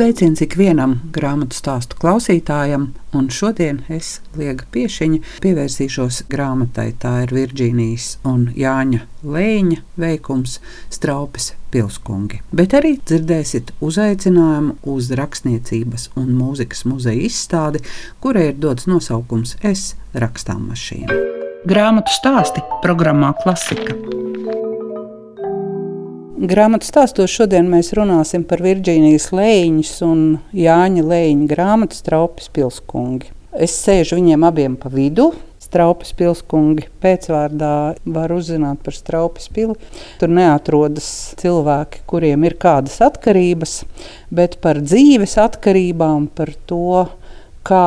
Sveiciens ikvienam grāmatu stāstu klausītājam, un šodien es, Liega Piešiņa, pievērsīšos grāmatai. Tā ir Virģīnijas un Jāņa Lēņa veikums Straupes pilskungi. Bet arī dzirdēsiet uzaicinājumu uz rakstniecības un mūzikas muzeja izstādi, kurai ir dots nosaukums Es rakstām mašīnu. Grāmatu stāsti programmā Klasika. Grāmatu stāstos šodien mēs runāsim par Virģīnijas Lēņas un Jāņa Lēņa grāmatu Straupes pilskungi. Es sēžu viņiem abiem pa vidu. Straupes pilskungi pēcvārdā var uzzināt par Straupes pili. Tur neatrodas cilvēki, kuriem ir kādas atkarības, bet par dzīves atkarībām, par to, kā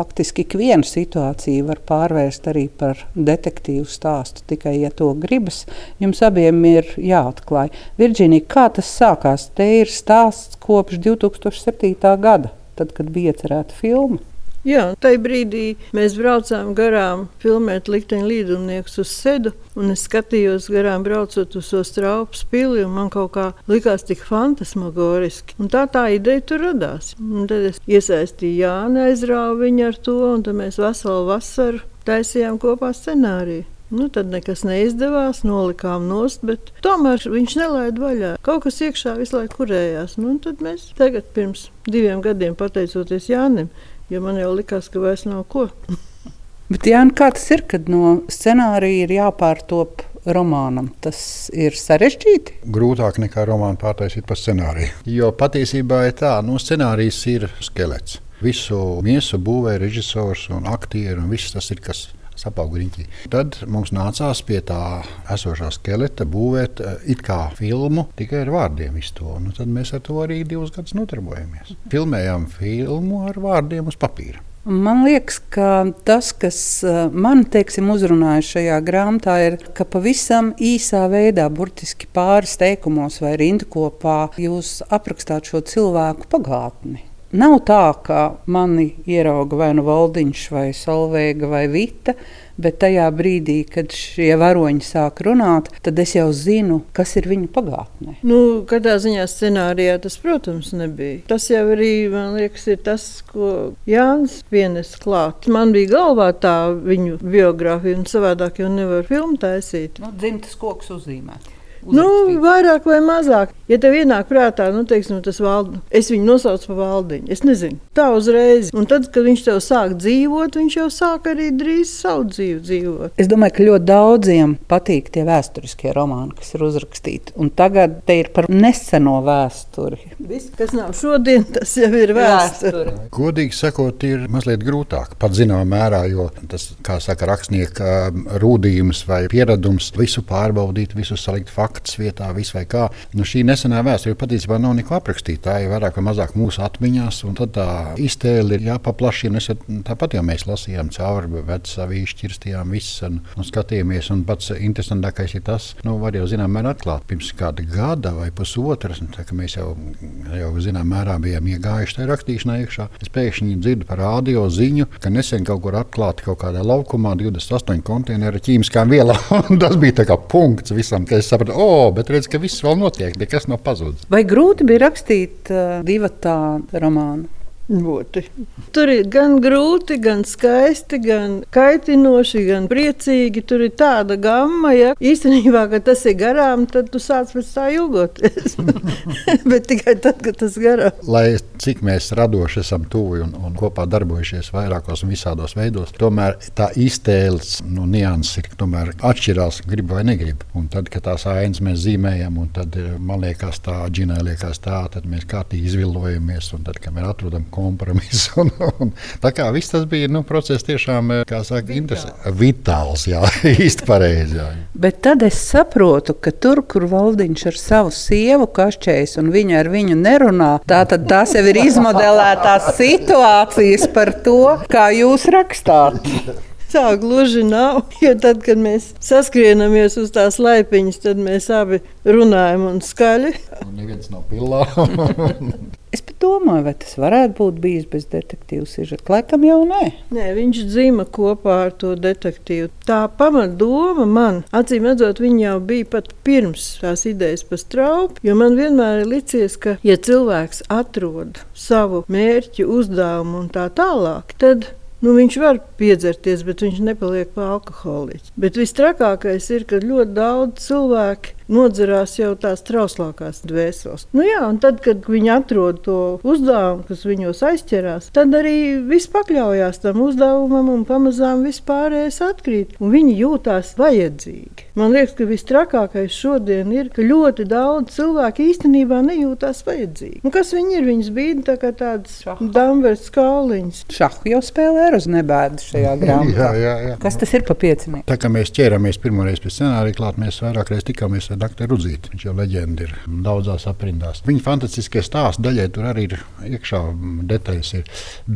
faktiski ikvienu situāciju var pārvērst arī par detektīvu stāstu. Tikai, ja to gribas, jums abiem ir jāatklāj. Virģīnija, kā tas sākās? Te ir stāsts kopš 2007. gada, tad, kad bija iecerēta filma. Jā, tajā brīdī mēs braucām garām filmēt likteņa līdumniekus uz sedu, un es skatījos garām braucot uz to straupu pili, un man kaut kā likās tik fantasmagoriski. Un tā tā ideja tur radās. Un tad es iesaistīju Jāni, aizrāvu viņu ar to, un tad mēs veselu vasaru taisījām kopā scenāriju. Nu, tad nekas neizdevās, nolikām nost, bet tomēr viņš nelaida vaļā. Kaut kas iekšā visu laiku kurējās. Nu, tad mēs tagad, pirms diviem gadiem, pateicoties Jānim, jo man jau likās, ka vairs nav ko. Bet, Jānis, kā tas ir, kad no scenārija ir jāpārtop romānam? Tas ir sarežģīti. Grūtāk nekā romānu pārtaisīt par scenāriju. Jo patiesībā ir tā, no nu, scenārijas ir skelets. Visu miesu būvē režisors un aktieri, un viss tas ir, kas sapaugrīķi. Tad mums nācās pie tā esošā skeleta būvēt eh, it kā filmu tikai ar vārdiem. Nu, tad mēs ar to arī divus gadus nodarbojamies. Filmējām filmu ar vārdiem uz papīra. Man liekas, ka tas, kas eh, man teiksim, uzrunāja šajā grāmatā, ir, ka pavisam īsā veidā, burtiski pāris teikumos vai rindkopā, jūs aprakstāt šo cilvēku pagātni. Nav tā, ka mani ierauga vai nu valdiņš, vai solvēga, vai vita, bet tajā brīdī, kad šie varoņi sāk runāt, tad es jau zinu, kas ir viņu pagātnē. Nu, kādā ziņā scenārijā tas, protams, nebija. Tas jau arī, man liekas, ir tas, ko Jānis pienes klāt. Man bija galvā tā viņu biogrāfija, un savādāk jau nevar filmu taisīt. Nu, dzimtas koks uzzīmēt. Nu, vairāk vai mazāk. Ja tev ienāk prātā, nu, teiksim, tas valdi, es viņu nosaucu par valdiņu. Es nezinu, tā uzreiz. Un tad, kad viņš tev sāk dzīvot, viņš jau sāk arī drīz savu dzīvi dzīvot. Es domāju, ka ļoti daudziem patīk tie vēsturiskie romāni, kas ir uzrakstīti. Un tagad te ir par neseno vēsturi. Viss, kas nav šodien, tas jau ir vēsture. Godīgi sakot, ir mazliet grūtāk. Pat zināmā mērā, jo tas, kā saka rakstnieka rūdījums vai pieredums, visu pārbaudīt, visu salikt faktu fakts vietā, viss vai kā. Nu, šī nesenā vēsture patiesībā nav neko aprakstīt. Tā ir vairāk vai mazāk mūsu atmiņās, un tā iztēle ir jāpaplašina. Es, tāpat jau mēs lasījām cauri, bet savi izšķirstījām visus un, un skatījāmies. Un pats interesantākais ir tas, nu, var jau zinām mērā atklāt pirms kāda gada vai pusotras, tā, mēs jau, jau zinām mērā bijām iegājuši tajā rakstīšanā iekšā. Es pēkšņi dzirdu par radio ziņu, ka nesen kaut kur atklāti kaut kādā laukumā 28 konteineru ķīmiskām vielām. tas bija kā punkts visam, ka es sapratu, o, bet redz, ka viss vēl notiek, nekas nav pazudis. Vai grūti bija rakstīt uh, divu tādu romānu? Ļoti. Tur ir gan grūti, gan skaisti, gan kaitinoši, gan priecīgi. Tur ir tāda gama, ja īstenībā, ka tas ir garām, tad tu sāc pēc tā ilgoties. Bet tikai tad, kad tas garām. Lai cik mēs radoši esam tuvi un, un kopā darbojušies vairākos un visādos veidos, tomēr tā iztēles nu, nianses ir tomēr atšķirās, grib vai negrib. Un tad, kad tās ainas mēs zīmējam, un tad man liekas tā, džinai liekas tā, tad mēs kārtīgi izvillojamies, un tad, kad mēs atrodam kompromisu. Un, un, tā kā viss tas bija nu, process tiešām eh, saka, vitāls, jā, īsti pareizi. Jā. Bet tad es saprotu, ka tur, kur valdiņš ar savu sievu kašķējas un viņa ar viņu nerunā, tā tad tās jau ir izmodelētās situācijas par to, kā jūs rakstāt. Tā gluži nav. Jo tad, kad mēs saskrienāmies uz tās laipiņas, tad mēs abi runājam un skaļi. Un neviens nav pilā. Es domāju, vai tas varētu būt bijis bez detektīva sižeta. Laikam jau nē. Nē, viņš dzīvo kopā ar to detektīvu. Tā pamatdoma man, acīm redzot, jau bija pat pirms tās idejas par straupu. Jo man vienmēr ir licies, ka, ja cilvēks atrod savu mērķu, uzdevumu un tā tālāk, tad Nu, viņš var piedzerties, bet viņš nepaliek pa alkoholiķu. Bet vistrakākais ir, ka ļoti daudz cilvēku nodzerās jau tās trauslākās dvēseles. Nu, jā, un tad, kad viņi atrod to uzdevumu, kas viņos aizķerās, tad arī viss pakļaujās tam uzdevumam, un pamazām viss pārējais atkrīt. Viņi jūtās vajadzīgi. Man liekas, ka vistrakākais šodien ir, ka ļoti daudz cilvēku īstenībā nejūtās vajadzīgi. Nu, kas viņi ir? Viņas bija tā kā tādas damveres skāliņas. Šahu jau spēlē ar uz nebēdu šajā grāmatā. jā, jā, jā. Kas tas ir pa piecinieku? Tā kā mēs ķēramies pirmoreiz pie scenārija klāt, mēs vairāk reiz tikāmies ar doktoru Rudzīti. Viņš jau leģenda ir daudzās aprindās. Viņa fantastiskie stāsti daļai tur arī ir iekšā detaļas. Ir.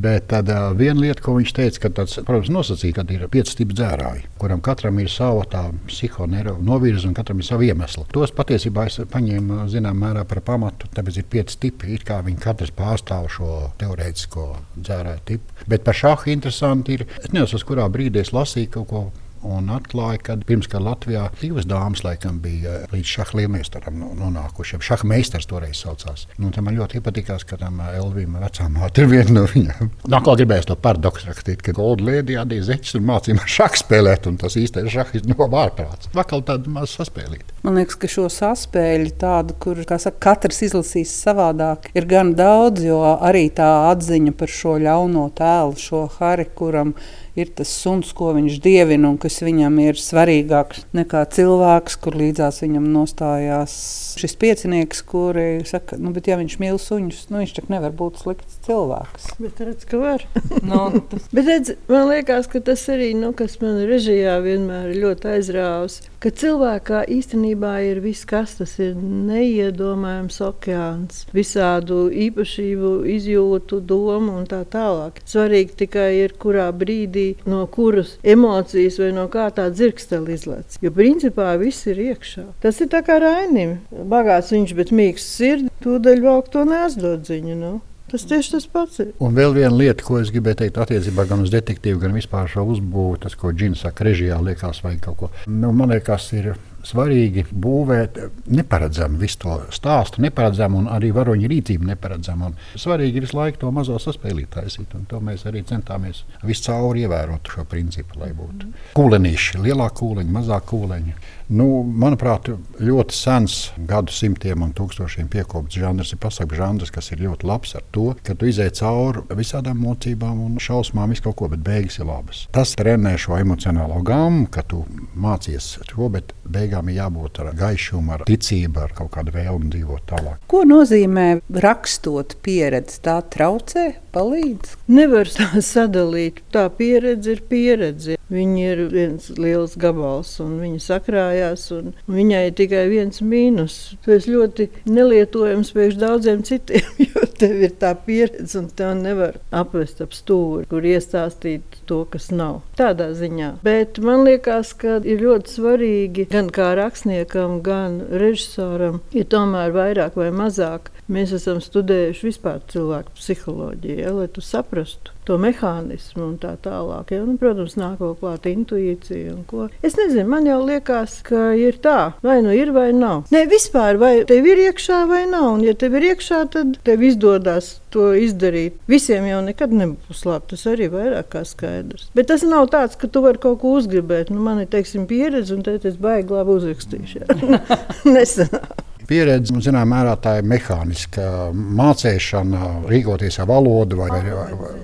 Bet tad uh, viena lieta, ko viņš teica, ka tāds, protams, nosacīja, ka ir pieci tipi dzērāji, kuram katram ir sava tā psihonēra novirze un katram ir sava iemesla. Tos patiesībā es paņēmu zinām mērā par pamatu, tāpēc ir pieci tipi, it kā viņi katrs pārstāv šo teorētisko dzērāju tipu. Bet par šāhu interesanti ir, es nezinu, uz kurā brīdī es lasīju kaut ko un atklāja, ka pirms kā Latvijā divas dāmas laikam bija līdz šaha lielmeistaram nonākušas. Šaha meistars toreiz saucās. Nu, man ļoti patīkās, ka tam Elvīna vecā māte ir viena no viņām. Nākamā gribēs to paradoksu rakstīt, ka Golda Lēdija adīja zeķis un mācīja šahu spēlēt, un tas īstais šahis no ārprāts. Vakal tādu maz saspēlīt. Man liekas, ka šo saspēli tādu, kur saka, katrs izlasīs savādāk, ir gan daudz, jo arī tā atziņa par šo ļauno tēlu, šo Hari, kuram ir tas suns, ko viņš dievina un kas viņam ir svarīgāks nekā cilvēks, kur līdzās viņam nostājās šis piecinieks, kuri saka, nu, bet ja viņš mīl suņus, nu, viņš tak nevar būt slikts cilvēks. Bet redz, ka var. nu, tas... bet redz, man liekas, ka tas arī, nu, kas man režijā vienmēr ir ļoti aizrāvis, ka cilvēkā īstenībā ir viss, kas tas ir neiedomājams okeāns, visādu īpašību, izjūtu, domu un tā tālāk. Svarīgi tikai ir, kurā brīdī no kuras emocijas vai no kā tā dzirkstele izlaiž. Jo principā viss ir iekšā. Tas ir tā kā rainim. Bagāts viņš, bet mīksts sirds, tūdaļ vēl to nesdodziņu. Nu. Tas tieši tas pats ir. Un vēl viena lieta, ko es gribēju teikt, attiecībā gan uz detektīvu, gan vispār šo uzbūvi, tas, ko Džina saka, režijā liekas, vai kaut ko. Nu, man liekas, ir svarīgi būvēt neparedzamu visu to stāstu, neparedzamu un arī varoņu rīcību neparedzamu. Un svarīgi ir visu laiku to mazo saspēlīt taisīt, to mēs arī centāmies viscauri ievērot šo principu, lai būtu kūlenīši, lielāka kūleņa, mazāka kūleņa. Nu, manuprāt, ļoti sens, gadsimtiem un tūkstošiem piekopts žanrs ir pasakts žanrs, kas ir ļoti labs ar to, ka tu izēj cauri visādām mocībām un šausmām, visu kaut ko, bet beigas ir labas. Tas trenē šo emocionālo gamu, ka tu mācies to, bet beigām ir jābūt ar gaišumu, ar ticību, ar kaut kādu vēlmu dzīvot tālāk. Ko nozīmē rakstot pieredzi? Tā traucē, palīdz? Nevar tā sadalīt. Tā pieredze ir pieredze. Viņa ir viens liels gabals, un viņa sakrājās. Un viņai ir tikai viens mīnus. Tas ļoti nelietojams priekš daudziem citiem, jo tev ir tā pieredze, un tev nevar apvest ap stūri, kur iestāstīt to, kas nav. Tādā ziņā. Bet man liekas, ka ir ļoti svarīgi gan kā rakstniekam, gan režisoram, ir tomēr vairāk vai mazāk Mēs esam studējuši vispār cilvēku psiholoģiju, ja, lai tu saprastu to mehānismu un tā tālāk. Ja. Nu, protams, nāk vēl klāt intuīcija un. Es nezinu, man jau liekas, ka ir tā, vai nu ir vai nav. Nē, vispār, vai tev ir iekšā vai nav. Un, ja tev ir iekšā, tad tev izdodas to izdarīt. Visiem jau nekad nebūs labi. Tas arī ir vairāk kā skaidrs. Bet tas nav tāds, ka tu vari kaut ko uzgribēt. Nu, man ir teiksim, pieredze, un tad es baigi labi uzrakstīšu. Nesenāk. Pieredze, zināmā mērā, tā ir mehāniska mācīšana, rīkoties ar valodu vai, vai, vai,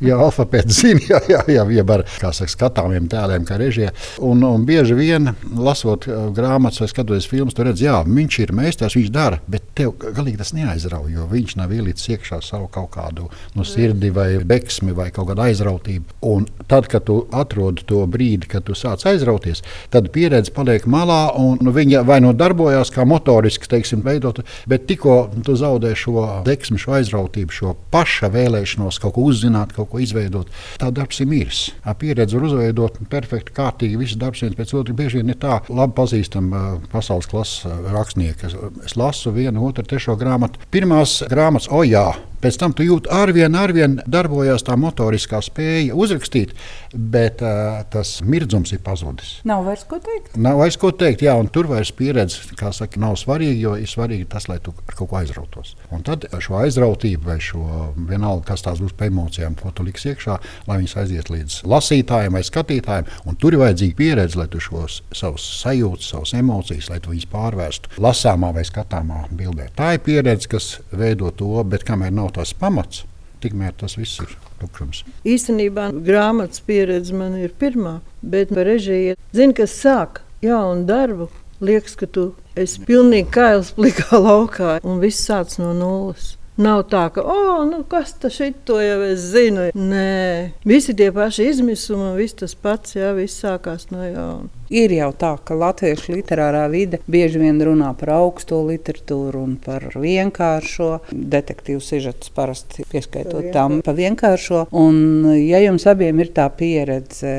Jā, alfabēta zina, jā, jā, jā, jā ar saka, skatāmiem tēliem, kā režijā. Un, un bieži vien, lasot uh, grāmatas vai skatoties filmas, tu redz, jā, viņš ir meistars, viņš dara, bet tev galīgi tas neaizrauj, jo viņš nav ielicis iekšā savu kaut kādu no sirdi vai beksmi vai kaut kādu aizrautību. Un tad, kad tu atrod to brīdi, kad tu sāc aizrauties, tad pieredze paliek malā, un nu, viņa vai nu darbojās kā motoriski, teiksim, veidot, bet tikko tu zaudē šo deksmi, šo aizrautību, šo paša vēlēšanos kaut ko uzzināt, kaut kaut ko izveidot. Tā darbs ir miris. Pieredze var uzveidot perfekti, kārtīgi, viss darbs viens pēc otra. Bieži vien ir tā labi pazīstama pasaules klases rakstnieka. Es lasu vienu, otru, trešo grāmatu. Pirmās grāmatas, o jā, Pēc tam tu jūti, arvien, arvien darbojās tā motoriskā spēja uzrakstīt, bet uh, tas mirdzums ir pazudis. Nav vairs ko teikt. Nav vairs ko teikt, jā, un tur vairs pieredze, kā saka, nav svarīga, jo ir svarīgi tas, lai tu ar kaut ko aizrautos. Un tad šo aizrautību vai šo vienalga, kas tās būs pa emocijām, ko tu liksi iekšā, lai viņas aiziet līdz lasītājiem vai skatītājiem, un tur ir vajadzīga pieredze, lai tu šos savus sajūtas, savas emocijas, lai tu viņus pārvērstu lasāmā vai skatāmā bildē. Tā ir pieredze, kas veido to, bet kamēr nav nav tas pamats, tikmēr tas viss ir tukšums. Īstenībā grāmatas pieredze man ir pirmā, bet par režiju zinu, kas sāk jaunu darbu. Liekas, ka tu esi pilnīgi kails plikā laukā un viss sāc no nulles. Nav tā, ka, oh, nu, kas tas ir, to jau es zinu. Nē, visi tie paši izmisumi, viss tas pats, jā, viss sākās no jauna. Ir jau tā, ka latviešu literārā vide bieži vien runā par augsto literatūru un par vienkāršo. Detektīvu sižetus parasti pieskaitot tam pa vienkāršo. Un, ja jums abiem ir tā pieredze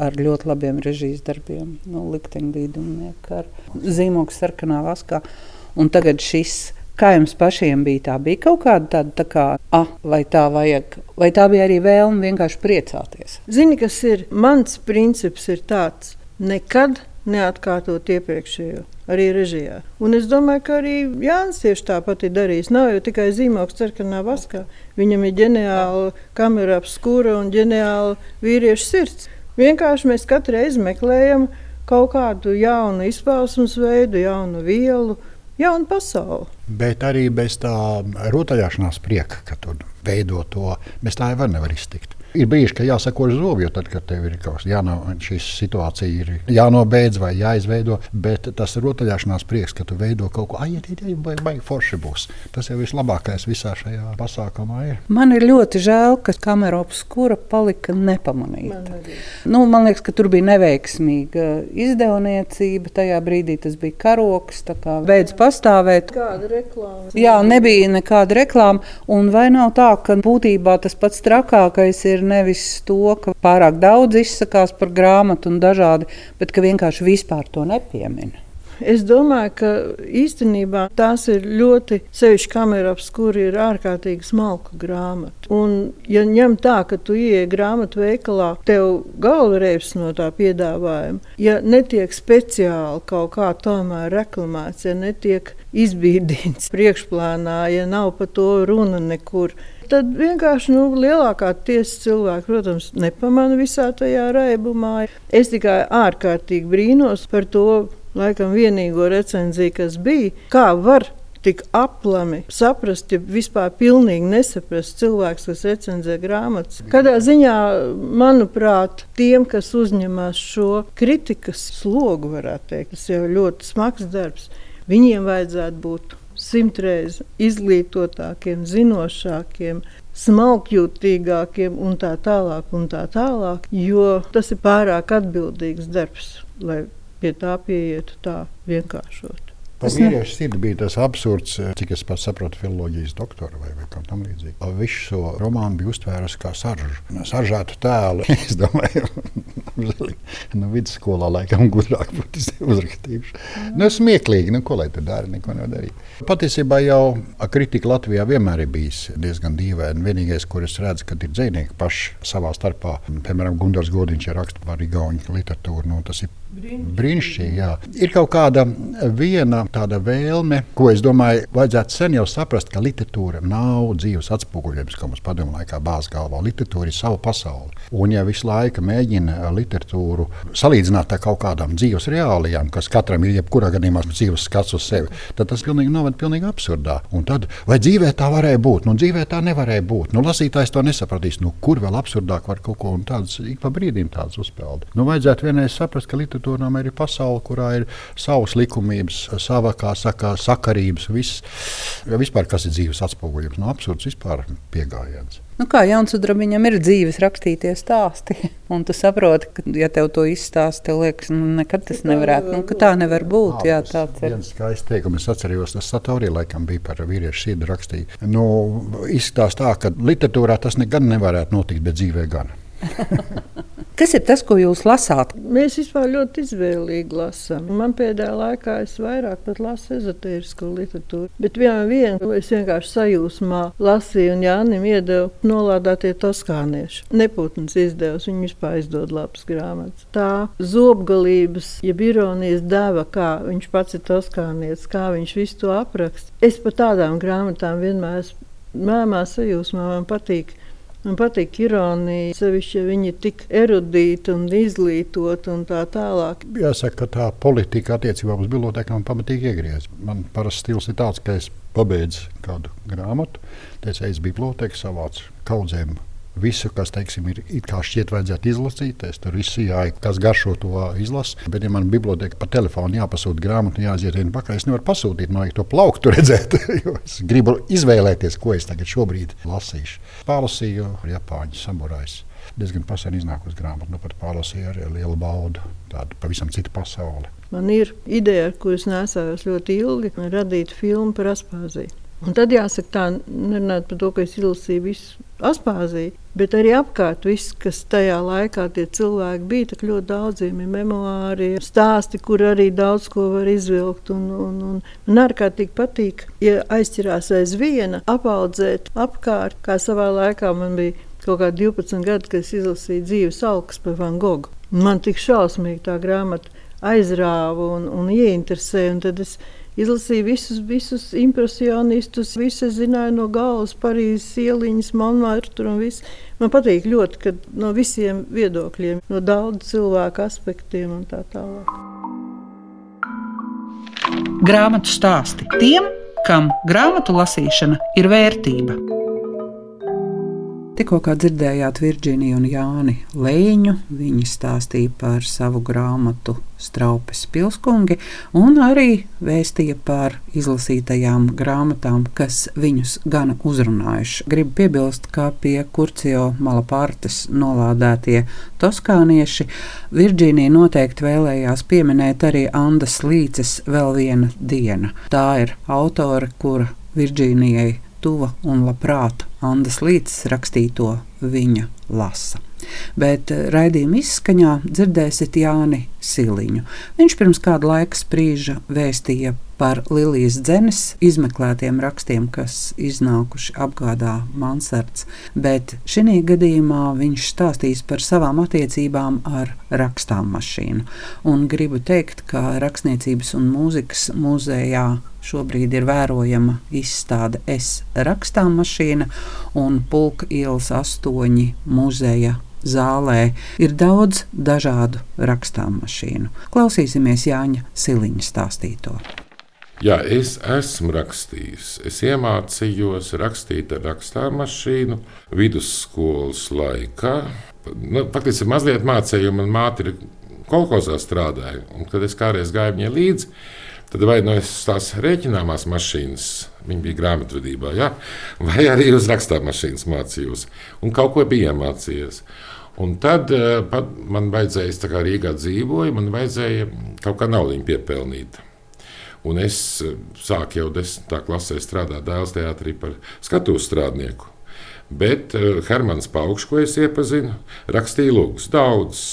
ar ļoti labiem režijas darbiem, nu, likteņdīdumnieku ar zīmogu sarkanā vaskā, un tagad šis Kā jums pašiem bija? Tā bija kaut kāda tāda, tā kā, ah, vai tā vajag, vai tā bija arī vēlme vienkārši priecāties? Zini, kas ir mans princips, ir tāds - nekad neatkārtot iepriekšējo. Arī režijā. Un es domāju, ka arī Jānis tieši tāpat ir darījis. Nav jau tikai zīmogs sarkanā vaskā. Viņam ir ģeniāla kamera apskūra un ģeniāla vīriešu sirds. Vienkārši mēs katru reizi meklējam kaut kādu jaunu izpausmes veidu, jaunu vielu jauna pasaule. Bet arī bez tā rotaļāšanās prieka, ka tu veido to, bez tā jau nevar iztikt. Ir brīži, kad jāsako uz zobu, jo tad, kad tev ir kaut kas jāno, šī situācija ir jānobeidz vai jāizveido, bet tas rotaļāšanās prieks, ka tu veido kaut ko, ai, ai, ai, vai, vai forši būs. Tas jau vislabākais visā šajā pasākumā ir. Man ir ļoti žēl, ka kamera obskura palika nepamanīta. Man, nu, man liekas, ka tur bija neveiksmīga izdevniecība. Tajā brīdī tas bija karoks, tā kā veids pastāvēt. Kāda reklāma? Jā, nebija nekāda reklāma. Un vai nav tā, ka būtībā tas pats trakākais ir ir nevis to, ka pārāk daudz izsakās par grāmatu un dažādi, bet ka vienkārši vispār to nepiemina. Es domāju, ka īstenībā tās ir ļoti sevišķi kamerāps, kur ir ārkārtīgi smalka grāmata. Un, ja ņem tā, ka tu ieej grāmatu veikalā, tev galvenais no tā piedāvājuma, ja netiek speciāli kaut kā tomēr reklamēts, ja netiek izbīdīts priekšplānā, ja nav par to runa nekur, tad vienkārši nu, lielākā tiesa cilvēki, protams, nepamana visā tajā raibumā. Es tikai ārkārtīgi brīnos par to, laikam, vienīgo recenziju, kas bija. Kā var tik aplami saprast, ja vispār pilnīgi nesaprast cilvēks, kas recenzē grāmatas. Kādā ziņā, manuprāt, tiem, kas uzņemas šo kritikas slogu, varētu teikt, tas jau ļoti smags darbs, viņiem vajadzētu būt simtreiz izglītotākiem, zinošākiem, smalkjūtīgākiem un tā tālāk, un tā tālāk, jo tas ir pārāk atbildīgs darbs, lai pie tā pieietu tā vienkāršot. Par vīriešu sirdi bija tas absurds, cik es pats saprotu, filozofijas doktora vai, vai kā tam līdzīgi. Visu šo romānu bija uztvērusi kā saržu, saržētu tēlu. es domāju, nu, vidusskolā laikam gudrāk būtu uzrakstījuši. Nu, smieklīgi, nu, ko lai tur dara, neko nevar darīt. Patiesībā jau kritika Latvijā vienmēr ir bijis diezgan dīvaina. Vienīgais, kur es redzu, kad ir dzinieki paši savā starpā, piemēram, Gunārs Godiņš raksta par Igaunijas literatūru, nu, tas ir brīnišķīgi. Ir kaut kāda viena tāda vēlme, ko es domāju, vajadzētu sen jau saprast, ka literatūra nav dzīves atspoguļojums, kā mums padomju laikā bāzes galvā. Literatūra ir sava pasaule. Un ja visu laiku mēģina literatūru salīdzināt ar kaut kādām dzīves reālijām, kas katram ir jebkurā gadījumā dzīves skats uz sevi, tad tas pilnīgi noved pilnīgi absurdā. Un tad, vai dzīvē tā varēja būt? Nu, dzīvē tā nevarēja būt. Nu, lasītājs to nesapratīs. Nu, kur vēl absurdāk var kaut ko tādu ik pa brīdim uzspēlēt? Nu, vajadzētu vienreiz saprast, ka literatūra ir pasaule, kurā ir savas likumības, kā saka, sakarības, viss. Ja vispār kas ir dzīves atspoguļojums, no nu, absurds vispār piegājiens. Nu kā Jānis Udrabiņam ir dzīves rakstītie stāsti, Un tu saproti, ka, ja tev to izstāsta, tev liekas, nu, nekad tas nevarētu. Nu, tā nevar būt. Jā, tāds ir. Viens skaists teikums, es atceros, tas Satorija laikam bija par vīriešu sirdi rakstīja. Nu, izstāsta tā, ka literatūrā tas nekad nevarētu notikt, bet dzīvē gan. Kas ir tas, ko jūs lasāt? Mēs vispār ļoti izvēlīgi lasām. Man pēdējā laikā es vairāk lasu ezotērisko literatūru. Bet vienā vienā es vienkārši sajūsmā lasīju un Jānim iedevu nolādētie toskānieši. Neputns izdevusi, viņi vispār izdod labas grāmatas. Tā zobgalības, ja ironijas deva, kā viņš pats ir toskānietis, kā viņš visu to apraksta. Es par tādām grāmatām vienmēr esmu mēmā sajūsmā, man patīk Man patīk ironija, sevišķi, ja viņi ir tik erudīti un izglītoti un tā tālāk. Jāsaka, ka tā politika attiecībā uz bibliotēkām man pamatīgi iegriez. Man parasti stils ir tāds, ka es pabeidzu kādu grāmatu, teicu, es bibliotēku savācu kaudzēm Visu, kas teiksim, ir šķiet, vajadzētu izlasīt, es tur jāiet, kas garšo to izlasu. Bet, ja man biblioteka pa telefonu jāpasūta grāmatu, jāaiziet vienu pakaļ, es nevaru pasūtīt, man vajag to plauktu redzēt. es gribu izvēlēties, ko es tagad šobrīd lasīšu. Pārlasīju Japāņu samurājus. Diezgan pasen iznākusi grāmata, nu pat pārlasīju ar lielu baudu. Tāda pavisam cita pasaule. Man ir ideja, ko es nesājos ļoti ilgi, radīt filmu par Aspāziju. Un tad jāsaka, tā nerunāt par to, ka es izlasīju visu Aspāziju, bet arī apkārt viss, kas tajā laikā tie cilvēki bija. Tik ļoti daudziem ir memoāri, stāsti, kur arī daudz ko var izvilkt. Un, un, un man ārkārtīgi patīk, ja aizķirās aiz viena, apaudzēt apkārt, kā savā laikā man bija kaut kādi 12 gadi, kad es izlasīju dzīves alkas par Van Gogu. Man tik šausmīgi tā grāmata aizrāva un, un ieinteresēja. Un tad es Izlasīju visus, visus impresionistus, visus zināju no galvas, Parīzes ieliņas, Monmartru un viss. Man patīk ļoti, ka no visiem viedokļiem, no daudz cilvēku aspektiem un tā tālāk. Grāmatu stāsti tiem, kam grāmatu lasīšana ir vērtība. Tikko dzirdējāt Virģīniju un Jāni Leņu. Viņi stāstīja par savu grāmatu Straupes pilskungi un arī vēstīja par izlasītajām grāmatām, kas viņus gan uzrunājuši. Gribu piebilst, ka pie Kurcio Malapārtes nolādētie toskānieši Virģīnija noteikti vēlējās pieminēt arī Andas Līces vēl viena diena. Tā ir autore, kura Virģīnijai tuva un labprāt Andas Lītas rakstīto viņa lasa. Bet eh, raidījuma izskaņā dzirdēsiet Jāni Siliņu. Viņš pirms kāda laika sprīža vēstīja par Lilijas dzenes izmeklētiem rakstiem, kas iznākuši apgādā Mansards, bet šī gadījumā viņš stāstīs par savām attiecībām ar rakstām mašīnu. Un gribu teikt, ka Rakstniecības un mūzikas muzejā Šobrīd ir vērojama izstāde Es rakstām mašīna un Pulka ielas astoņi muzeja zālē ir daudz dažādu rakstām mašīnu. Klausīsimies Jāņa Siliņa stāstīto. Jā, es esmu rakstījis. Es iemācījos rakstīt ar rakstāmašīnu vidusskolas laikā. Nu, Faktiski mazliet mācīju, jo manā māte ir kolekcijā strādāja. Un, kad es kādreiz gāju viņai līdzi, Tad vai nu es tās rēķināmās mašīnas, viņa bija grāmatvedībā, ja? vai arī uz rakstāmašīnas mācījos un kaut ko bija iemācījies. Un tad uh, man vajadzēja, es kā Rīgā dzīvoju, man vajadzēja kaut kā naudu piepelnīt. Un es uh, sāku jau desmitā klasē strādāt dēls teātrī par skatuves strādnieku. Bet uh, Hermans Paukšs, ko es iepazinu, rakstīja lūgus daudz.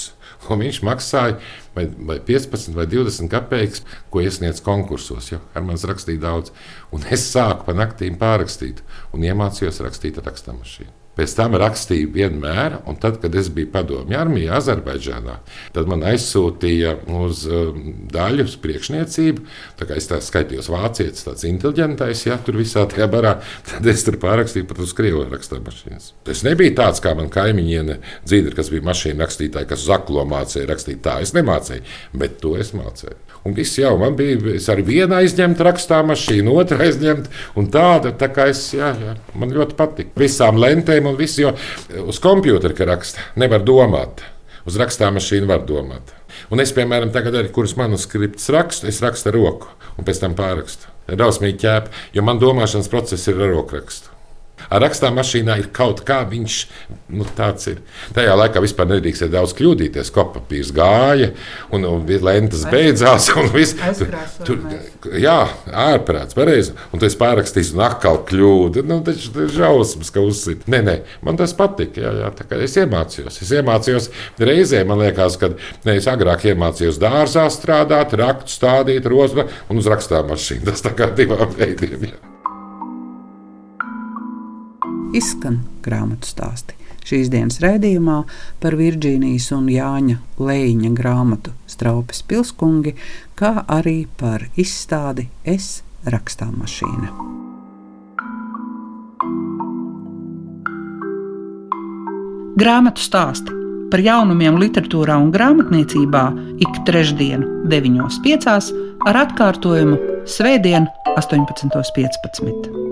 Un viņš maksāja vai, vai 15 vai 20 kopēkus, ko iesniedz konkursos. Ja? Ar manis rakstīja daudz, un es sāku pa naktīm pārrakstīt un iemācījos rakstīt ar rakstāmašīnu. Pēc tam rakstīju vienmēr, un tad, kad es biju padomju armijā, Azerbaidžānā, tad man aizsūtīja uz um, daļu uz priekšniecību. Tā kā es tā skaitījos vācietis, tāds inteliģentais, ja tur visā tajā barā, tad es tur pārrakstīju pat uz krievu rakstāmašīnas. Es nebiju tāds kā man kaimiņiene dzīve, kas bija mašīna rakstītāja, kas zaklo mācīja rakstīt tā. Es nemācīju, bet to es mācīju. Un viss jau man bija, es arī vienu aizņemtu rakstāmašīnu, otru aizņemtu, un tāda, tā kā es, jā, jā, man ļoti patika. Visām lentēm un viss, jo uz kompjūtera, ka raksta, nevar domāt. Uz rakstāmašīnu var domāt. Un es, piemēram, tagad arī kurus manuskriptus rakstu, es rakstu ar roku un pēc tam pārakstu. Rausmīgi ķēpa, jo man domāšanas process ir ar rokrakstu. Ar rakstāmašīnā ir kaut kā viņš nu, tāds ir. Tajā laikā vispār nedrīkstēja daudz kļūdīties. Kopapīrs gāja, un, un lentes beidzās. Un viss, tur, jā, ārprāts, pareizi. Un tu esi pārrakstījis, un atkal kļūda. Nu, taču ir žausmas, ka uzsit. Nē, nē, man tas patika. Jā, jā, es iemācījos. Es iemācījos reizē, man liekas, kad ne, es agrāk iemācījos dārzā strādāt, raktu stādīt, rozmu un uz rakstāmašīnu. Tas tā kā divām veidiem. Jā. Izskan grāmatu stāsti. Šīs dienas raidījumā par Virģīnijas un Jāņa Lēņa grāmatu Straupes pilskungi, kā arī par izstādi Es rakstāmašīna. Grāmatu stāsti par jaunumiem literatūrā un grāmatniecībā ik trešdienu, 9.5. ar atkārtojumu Svētdien, 18.15.